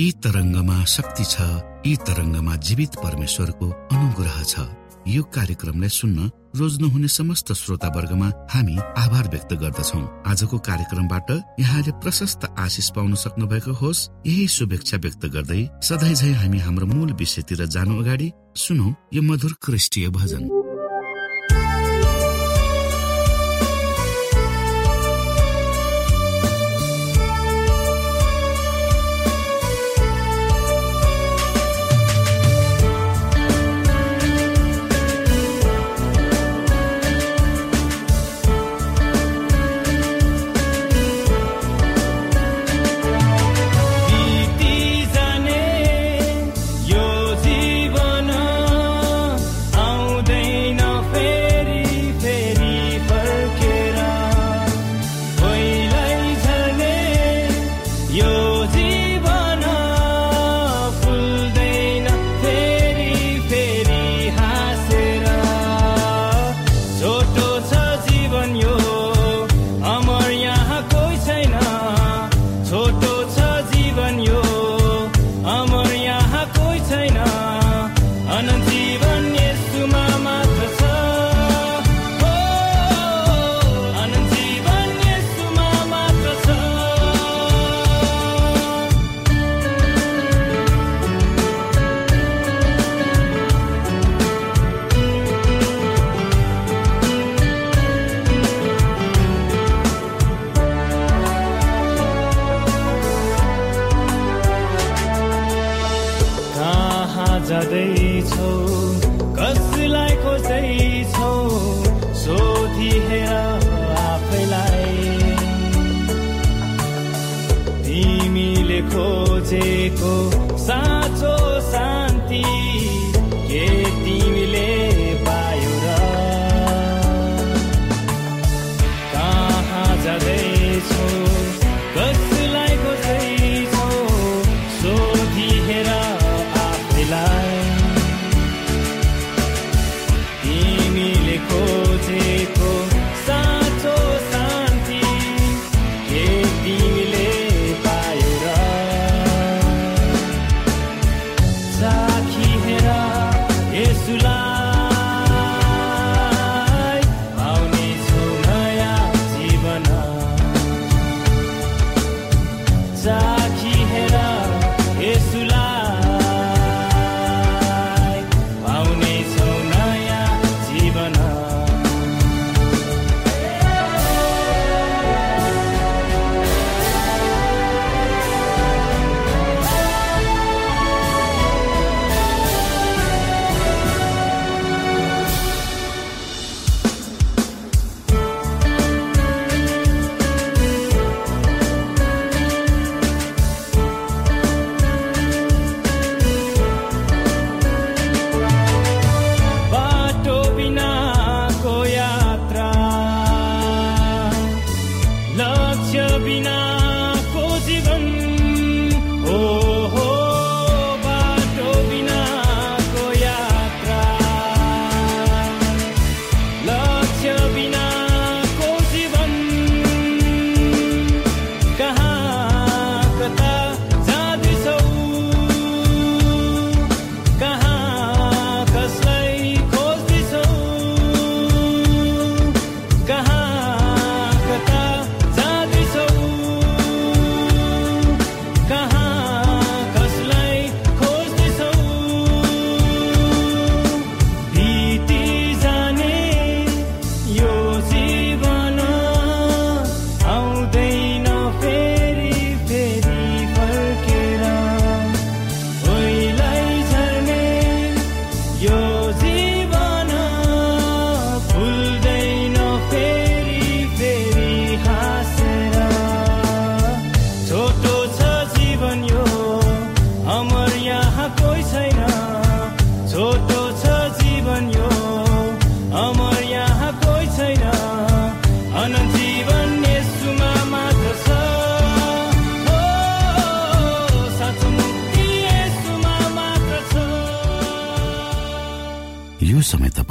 यी तरङ्गमा शक्ति छ यी तरङ्गमा जीवित परमेश्वरको अनुग्रह छ। यो कार्यक्रमलाई सुन्न रोज्नुहुने समस्त श्रोतावर्गमा हामी आभार व्यक्त गर्दछौ। आजको कार्यक्रमबाट यहाँले प्रशस्त आशिष पाउन सक्नु भएको होस्। यही शुभेच्छा व्यक्त गर्दै सधैँ झै हामी हाम्रो मूल विषयतिर जानु अगाडि सुनौ यो मधुर क्रिस्टीय भजन।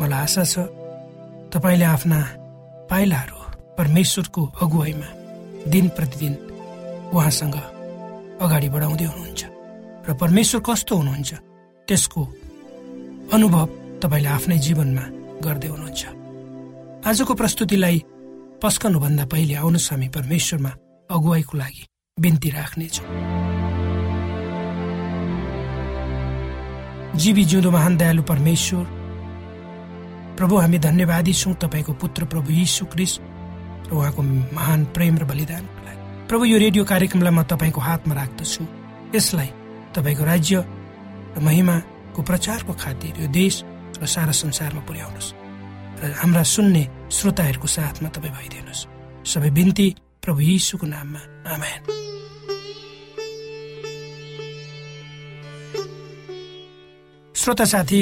मलाई आशा छ तपाईँले आफ्ना पाइलाहरू परमेश्वरको अगुवाईमा दिन प्रतिदिन उहाँसँग अगाडि बढाउँदै हुनुहुन्छ र परमेश्वर कस्तो हुनुहुन्छ त्यसको अनुभव तपाईँले आफ्नै जीवनमा गर्दै हुनुहुन्छ। आजको प्रस्तुतिलाई पस्कनुभन्दा पहिले आउनुहोस् हामी परमेश्वरमा अगुवाईको लागि बिन्ती राख्नेछौँ। जीवी जिउँदो महान दयालु परमेश्वर प्रभु हामी धन्यवादी छौँ तपाईँको पुत्र प्रभु यीशु क्रिस र उहाँको महान प्रेम र बलिदानको लागि। प्रभु यो रेडियो कार्यक्रमलाई म तपाईँको हातमा राख्दछु। यसलाई तपाईँको राज्य र महिमाको प्रचारको खातिर यो देश र सारा संसारमा पुर्याउनुहोस् र हाम्रा सुन्ने श्रोताहरूको साथमा तपाईँ भइदिनुहोस्। सबै बिन्ती प्रभु यीशुको नाममा। आमेन। श्रोता साथी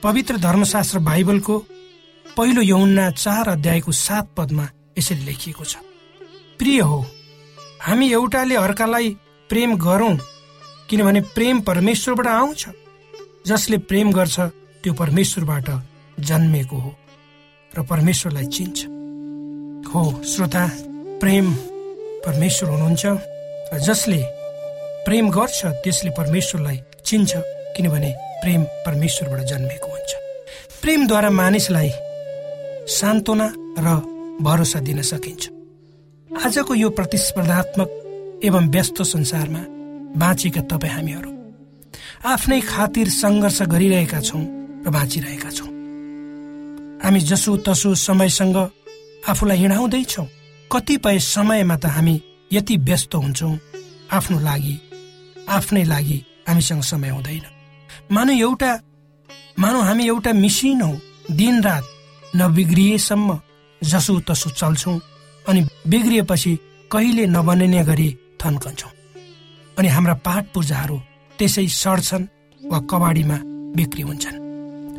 पवित्र धर्मशास्त्र बाइबलको पहिलो यौन्ना चार अध्यायको सात पदमा यसरी लेखिएको छ। प्रिय हो हामी एउटाले अर्कालाई प्रेम गरौँ किनभने प्रेम परमेश्वरबाट आउँछ। जसले प्रेम गर्छ त्यो परमेश्वरबाट जन्मेको हो र परमेश्वरलाई चिन्छ। हो श्रोता प्रेम परमेश्वर हुनुहुन्छ र जसले प्रेम गर्छ त्यसले परमेश्वरलाई चिन्छ किनभने प्रेम परमेश्वरबाट जन्मेको हुन्छ। प्रेमद्वारा मानिसलाई सान्त्वना र भरोसा दिन सकिन्छ। आजको यो प्रतिस्पर्धात्मक एवं व्यस्त संसारमा बाँचेका तपाईँ हामीहरू आफ्नै खातिर सङ्घर्ष गरिरहेका छौँ र बाँचिरहेका छौँ। हामी जसो तसो समयसँग आफूलाई हिँडाउँदैछौँ कतिपय समयमा त हामी यति व्यस्त हुन्छौँ आफ्नो लागि आफ्नै लागि हामीसँग समय हुँदैन। मानव एउटा मानव हामी एउटा मिसिन हौ दिनरात नबिग्रिएसम्म जसो तसो चल्छौँ अनि बिग्रिएपछि कहिले नबनिने गरी थन्कन्छौँ अनि हाम्रा पाठ पूजाहरू त्यसै सड्छन् वा कबाडीमा बिक्री हुन्छन्।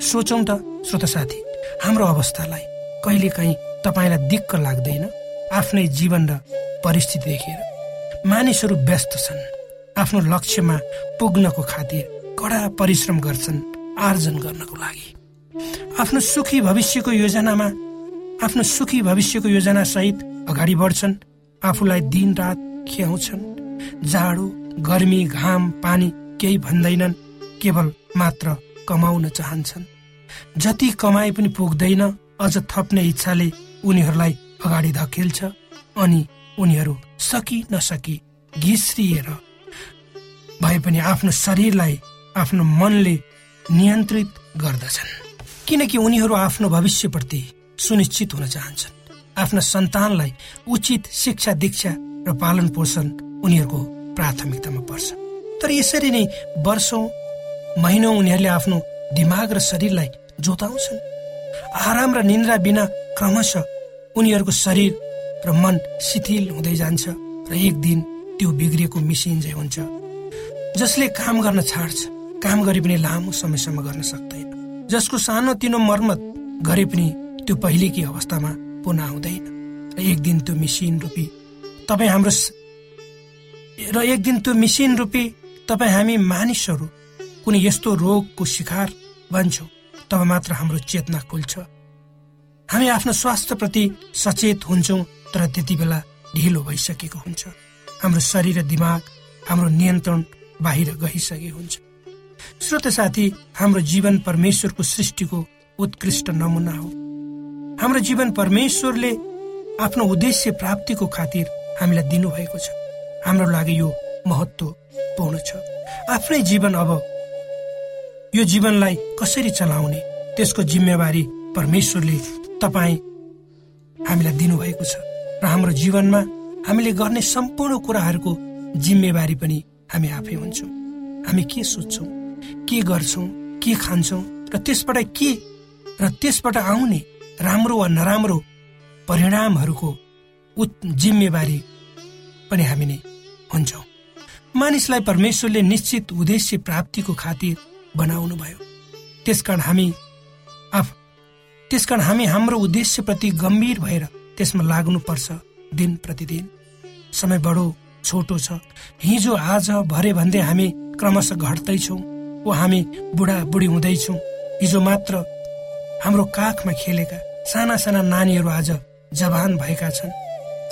सोचौँ त श्रोत साथी हाम्रो अवस्थालाई कहिले काहीँ तपाईँलाई दिक्क लाग्दैन आफ्नै जीवन र परिस्थिति देखेर। मानिसहरू व्यस्त छन् आफ्नो लक्ष्यमा पुग्नको खातिर कडा परिश्रम गर्छन् आर्जन गर्नको लागि। आफ्नो सुखी भविष्यको योजनामा आफ्नो सुखी भविष्यको योजना सहित अगाडि बढ्छन् आफूलाई दिन रात खियाउँछन्। जाडो गर्मी घाम पानी केही भन्दैनन् केवल मात्र कमाउन चाहन्छन्। जति कमाए पनि पुग्दैन अझ थप्ने इच्छाले उनीहरूलाई अगाडि धकेल्छ अनि उनीहरू सकि नसकी घिस्रिएर भए पनि आफ्नो शरीरलाई आफ्नो मनले नियन्त्रित गर्दछन्। किनकि उनीहरू आफ्नो भविष्यप्रति सुनिश्चित हुन चाहन्छन्। आफ्ना सन्तानलाई उचित शिक्षा दीक्षा र पालन पोषण उनीहरूको प्राथमिकतामा पर्छ। तर यसरी नै वर्षौँ महिनौ उनीहरूले आफ्नो दिमाग र शरीरलाई जोताउँछन्। आराम र निन्द्रा बिना क्रमशः उनीहरूको शरीर र मन शिथिल हुँदै जान्छ र एक दिन त्यो बिग्रिएको मिसिन चाहिँ हुन्छ जसले काम गर्न छाड्छ। काम गरे पनि लामो समयसम्म गर्न सक्दैन। जसको सानो तिनो मर्मत गरे पनि त्यो पहिलेकी अवस्थामा पुनः आउँदैन। र एक दिन त्यो मिसिन रूपी तपाईँ हाम्रो र एक दिन त्यो मिसिन रूपी तपाईँ हामी मानिसहरू कुनै यस्तो रोगको शिकार बन्छौँ तब मात्र हाम्रो चेतना खुल्छ। हामी आफ्नो स्वास्थ्यप्रति सचेत हुन्छौँ तर त्यति बेला ढिलो भइसकेको हुन्छ। हाम्रो शरीर र दिमाग हाम्रो नियन्त्रण बाहिर गइसकेको हुन्छ। श्रोत साथी हाम्रो जीवन परमेश्वरको सृष्टिको उत्कृष्ट नमुना हो। हाम्रो जीवन परमेश्वरले आफ्नो उद्देश्य प्राप्तिको खातिर हामीलाई दिनुभएको छ। हाम्रो लागि यो महत्वपूर्ण छ। आफ्नै जीवन अब यो जीवनलाई कसरी चलाउने त्यसको जिम्मेवारी परमेश्वरले तपाईँ हामीलाई दिनुभएको छ। र हाम्रो जीवनमा हामीले गर्ने सम्पूर्ण कुराहरूको जिम्मेवारी पनि हामी आफै हुन्छौँ। हामी के सोध्छौँ के गर्छौँ के खान्छौँ र त्यसबाट के र त्यसबाट आउने राम्रो वा नराम्रो परिणामहरूको जिम्मेवारी पनि हामी नै हुन्छौँ। मानिसलाई परमेश्वरले निश्चित उद्देश्य प्राप्तिको खातिर बनाउनु भयो त्यसकारण हामी आफ त्यसकारण हामी हाम्रो उद्देश्यप्रति गम्भीर भएर त्यसमा लाग्नुपर्छ दिन प्रतिदिन। समय बडो छोटो छ। हिजो आज भरे भन्दै हामी क्रमशः घट्दैछौँ वा हामी बुढा बुढी हुँदैछौँ। हिजो मात्र हाम्रो काखमा खेलेका साना साना नानीहरू आज जवान भएका छन्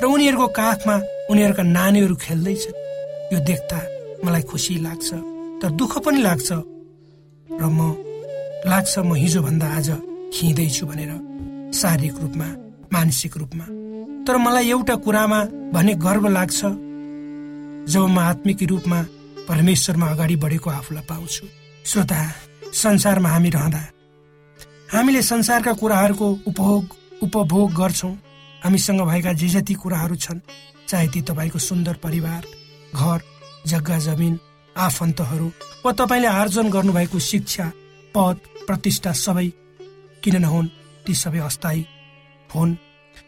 र उनीहरूको काखमा उनीहरूका नानीहरू खेल्दैछन्। यो देख्दा मलाई खुसी लाग्छ तर दुःख पनि लाग्छ। र म लाग्छ म हिजोभन्दा आज खिँदैछु भनेर शारीरिक रूपमा मानसिक रूपमा। तर मलाई एउटा कुरामा भने गर्व लाग्छ जब म आत्मिक रूपमा परमेश्वरमा अगाडि बढेको आफूलाई पाउँछु। श्रोता संसारमा हामी रहँदा हामीले संसारका कुराहरूको उपभोग उपभोग गर्छौँ। हामीसँग भएका जे जति कुराहरू छन् चाहे ती तपाईँको सुन्दर परिवार घर जग्गा जमिन आफन्तहरू वा तपाईँले आर्जन गर्नुभएको शिक्षा पद प्रतिष्ठा सबै किन नहुन् ती सबै अस्थायी हुन्।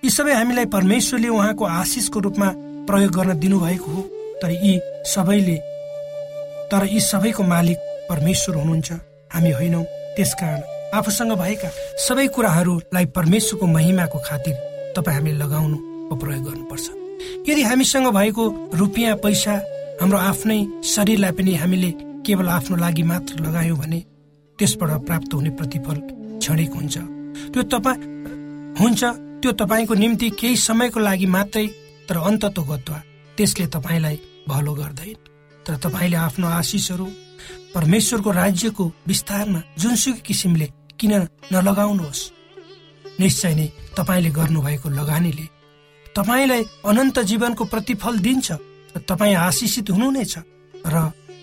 यी सबै हामीलाई परमेश्वरले उहाँको आशिषको रूपमा प्रयोग गर्न दिनुभएको हो तर यी सबैले तर यी सबैको मालिक परमेश्वर हुनुहुन्छ। हामी होइनौँ। त्यसकारण आफूसँग भएका सबै कुराहरूलाई परमेश्वरको महिमाको खातिर तपाईँ हामीले लगाउनु वा प्रयोग गर्नुपर्छ। यदि हामीसँग भएको रुपियाँ पैसा हाम्रो आफ्नै शरीरलाई पनि हामीले केवल आफ्नो लागि मात्र लगायौँ भने त्यसबाट प्राप्त हुने प्रतिफल क्षणिक हुन्छ। त्यो तपाईँ हुन्छ। त्यो तपाईँको निम्ति केही समयको लागि मात्रै तर अन्ततो गत्वा त्यसले तपाईँलाई भलो गर्दैन। तर तपाईँले आफ्नो आशिषहरू परमेश्वरको राज्यको विस्तारमा जुनसुकै किसिमले किन नलगाउनुहोस्? निश्चय नै तपाईँले गर्नुभएको लगानीले तपाईँलाई अनन्त जीवनको प्रतिफल दिन्छ र तपाईँ आशिषित हुनु नै छ र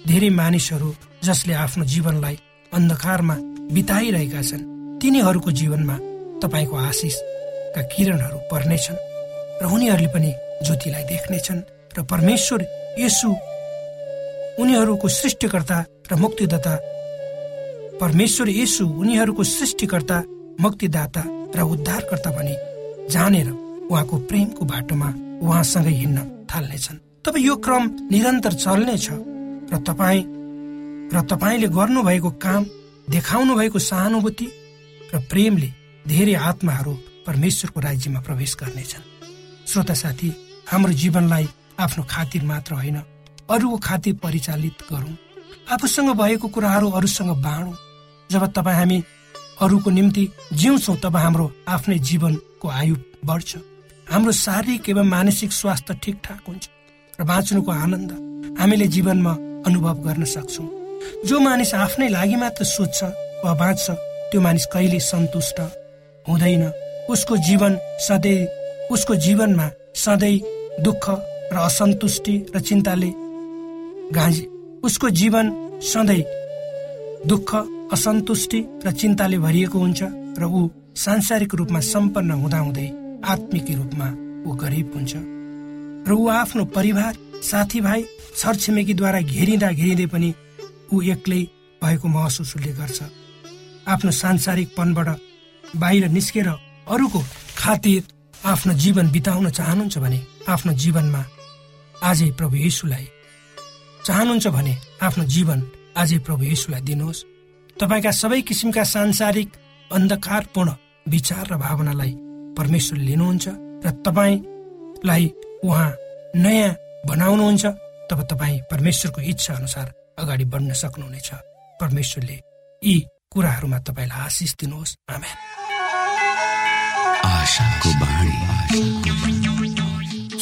धेरै मानिसहरू जसले आफ्नो जीवनलाई अन्धकारमा बिताइरहेका छन् तिनीहरूको जीवनमा तपाईँको आशिषका किरणहरू पर्नेछन् र उनीहरूले पनि ज्योतिलाई देख्नेछन् र परमेश्वर यसु उनीहरूको सृष्टिकर्ता र मुक्तिदाता। परमेश्वर यसु उनीहरूको सृष्टिकर्ता मुक्तिदाता र उद्धारकर्ता भनी जानेर उहाँको प्रेमको बाटोमा उहाँसँगै हिँड्न थाल्नेछन्। तब यो क्रम निरन्तर चल्नेछ र तपाईँ र तपाईँले गर्नुभएको काम देखाउनु भएको सहानुभूति र प्रेमले धेरै आत्माहरू परमेश्वरको राज्यमा प्रवेश गर्नेछन्। श्रोता साथी हाम्रो जीवनलाई आफ्नो खातिर मात्र होइन अरूको खातिर परिचालित गरौँ। आफूसँग भएको कुराहरू अरूसँग बाँडौँ। जब तपाईँ हामी अरूको निम्ति जिउँछौँ तब हाम्रो आफ्नै जीवनको आयु बढ्छ। हाम्रो शारीरिक एवं मानसिक स्वास्थ्य ठिकठाक हुन्छ र बाँच्नुको आनन्द हामीले जीवनमा अनुभव गर्न सक्छौँ। जो मानिस आफ्नै लागि मात्र सोध्छ वा बाँच्छ त्यो मानिस कहिले सन्तुष्ट हुँदैन। उसको जीवन सधैँ उसको जीवनमा सधैँ दुःख र असन्तुष्टि र चिन्ताले गाँजी। उसको जीवन सधैँ दुःख असन्तुष्टि र चिन्ताले भरिएको हुन्छ र ऊ सांसारिक रूपमा सम्पन्न हुँदाहुँदै आत्मिक रूपमा ऊ गरिब हुन्छ। र ऊ आफ्नो परिवार साथीभाइ छरछिमेकीद्वारा घेरिँदा घेरिँदै पनि ऊ एक्लै भएको महसुस उसले गर्छ। आफ्नो सांसारिकपनबाट बाहिर निस्केर अरूको खातिर आफ्नो जीवन बिताउन चाहनुहुन्छ भने आफ्नो जीवनमा आजै प्रभु येसुलाई चाहनुहुन्छ भने आफ्नो जीवन आजै प्रभु येसुलाई दिनुहोस्। तपाईँका सबै किसिमका सांसारिक अन्धकारपूर्ण विचार र भावनालाई परमेश्वरले लिनुहुन्छ र तपाईँलाई उहाँ नयाँ बनाउनुहुन्छ तब तपाईँ परमेश्वरको इच्छा अनुसार अगाडि बढ्न सक्नुहुनेछ। परमेश्वरले यी कुराहरूमा तपाईँलाई आशिष दिनुहोस्। आमेन।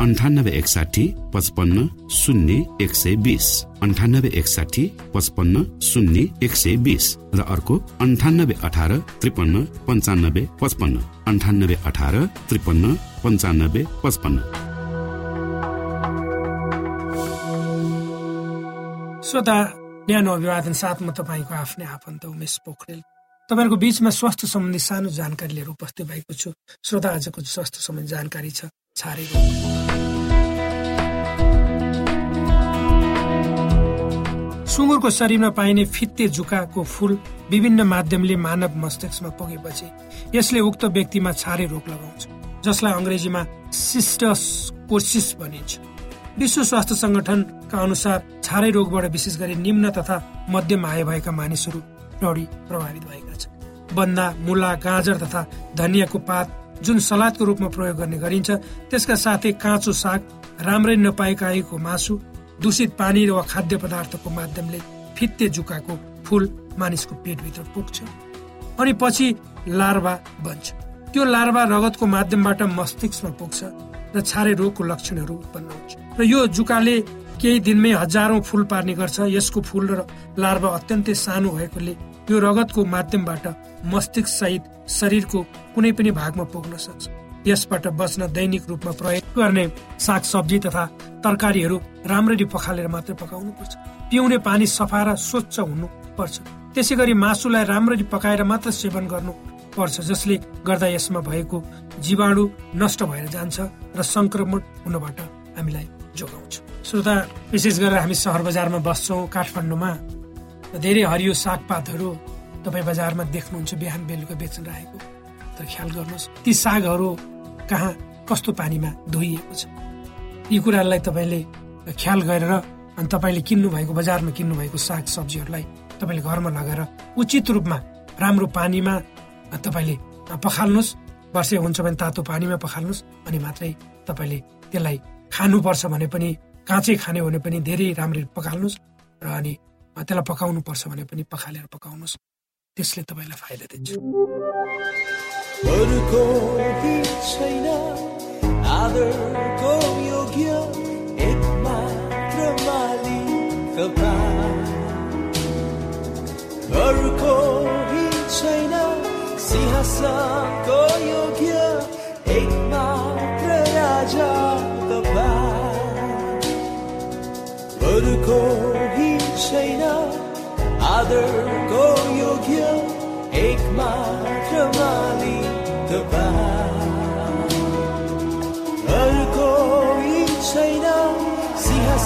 अन्ठानब्बे एकसाठी पचपन्न शून्य एक सय बिस. अन्ठानब्बे एकसाठी पचपन्न शून्य एक सय बिस. र अर्को अन्ठानब्बे अठार त्रिपन्न पन्चानब्बे पचपन्न. अन्ठानब्बे अठार त्रिपन्न पन्चानब्बे पचपन्न. श्रोता न्यानो अभिवादन साथमा तपाईँको आफ्नै आफन्त उमेश पोखरेल। तपाईँहरूको बिचमा स्वास्थ्य सम्बन्धी सानो जानकारी लिएर उपस्थित भएको छु। श्रोता आजको स्वास्थ्य सम्बन्धी जानकारी छ छारे सुँगुरको शरीरमा पाइने फित्ते जुकाको फूल विभिन्न माध्यमले मानव मस्तिष्कमा पुगेपछि यसले उक्त व्यक्तिमा छारे रोग लगाउँछ जसलाई अङ्ग्रेजीमा सिस्टस कोसिस भनिन्छ। विश्व स्वास्थ्य संगठनका अनुसार छारे रोगबाट विशेष गरी निम्न तथा मध्यम आय भएका मानिसहरू बढी प्रभावित भएका छन्। बन्दा मुला गाजर तथा धनियाँको पात जुन सलादको रूपमा प्रयोग गर्ने गरिन्छ त्यसका साथै काँचो साग राम्रै नपाएकाको मासु दूषित पानी वा खाद्य पदार्थको माध्यमले फित्ते जुकाको फुल मानिसको पेटभित्र पुग्छ। अनि पछि लार्वा बन्छ। त्यो लार्वा रगतको माध्यमबाट मस्तिष्कमा पुग्छ र छारे रोगको लक्षणहरू उत्पन्न हुन्छ। र यो जुकाले केही दिनमै हजारौं फुल पार्ने गर्छ। यसको फुल र लार्वा अत्यन्तै सानो भएकोले यो रगतको माध्यमबाट मस्तिष्क सहित शरीरको कुनै पनि भागमा पुग्न सक्छ। यसबाट बच्न दैनिक रूपमा प्रयोग गर्ने साग सब्जी तथा तरकारीहरू राम्ररी पखालेर मात्रै पकाउनु पर्छ पिउने पानी सफा र स्वच्छ हुनु पर्छ त्यसै गरी मासुलाई राम्ररी पकाएर मात्र सेवन गर्नु पर्छ जसले गर्दा यसमा भएको जीवाणु नष्ट भएर जान्छ र संक्रमण हुनबाट हामीलाई जोगाउँछ। श्रोता विशेष गरेर हामी सहर बजारमा बस्छौँ काठमाडौँमा। धेरै हरियो सागपातहरू तपाईँ बजारमा देख्नुहुन्छ बिहान बेलुका बेच्न राखेको। तर ख्याल गर्नुहोस् ती सागहरू कहाँ कस्तो पानीमा धोइएको छ? यी कुरालाई तपाईँले ख्याल गरेर अनि तपाईँले किन्नु भएको बजारमा किन्नु भएको साग सब्जीहरूलाई तपाईँले घरमा लगेर उचित रूपमा राम्रो पानीमा तपाईँले पखाल्नुहोस्। वर्षे हुन्छ भने तातो पानीमा पखाल्नुहोस् अनि मात्रै तपाईँले त्यसलाई खानुपर्छ भने पनि काँचै खाने भने पनि धेरै राम्ररी पखाल्नुहोस् र अनि त्यसलाई पकाउनु पर्छ भने पनि पखालेर पकाउनुहोस्। त्यसले तपाईँलाई फाइदा दिन्छ। China Other Goryogyo Ekma Dramali Kapa Urko hi China Sihasa Goryogyo Ekma Praraja hi Urko in China Other ek Ekma Dramali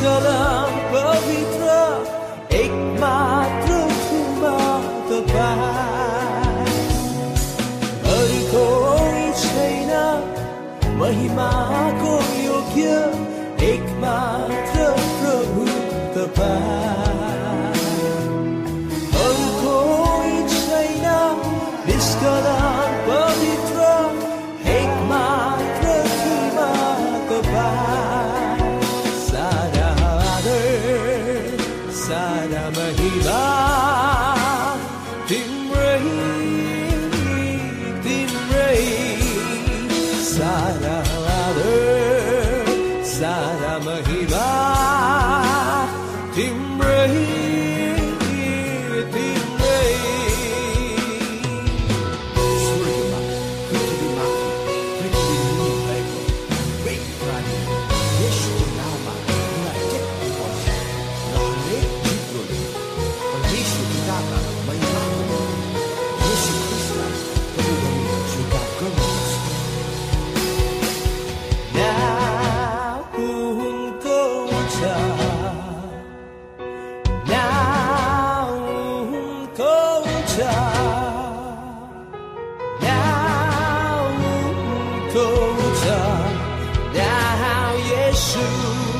kara. सिंहासनको योग्य एक मात्र राजा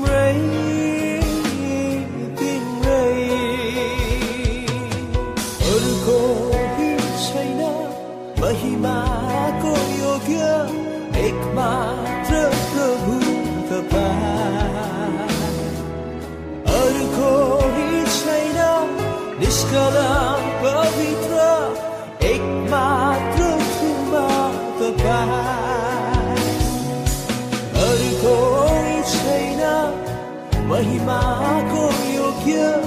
dalam pavitra Ekmatra Tumba Tapai Hari Kori Shaina Mahima Kori Yogya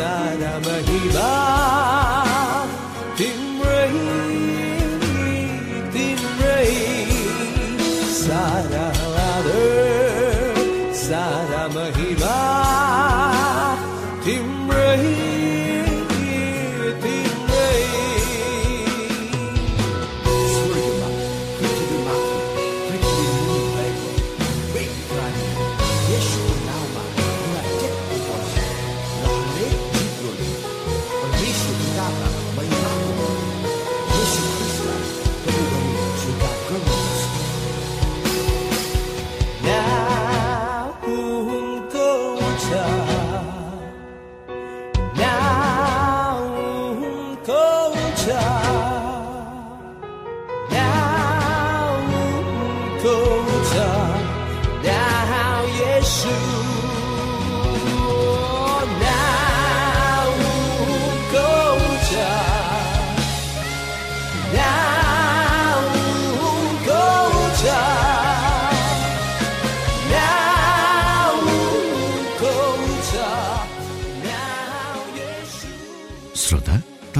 बहिबा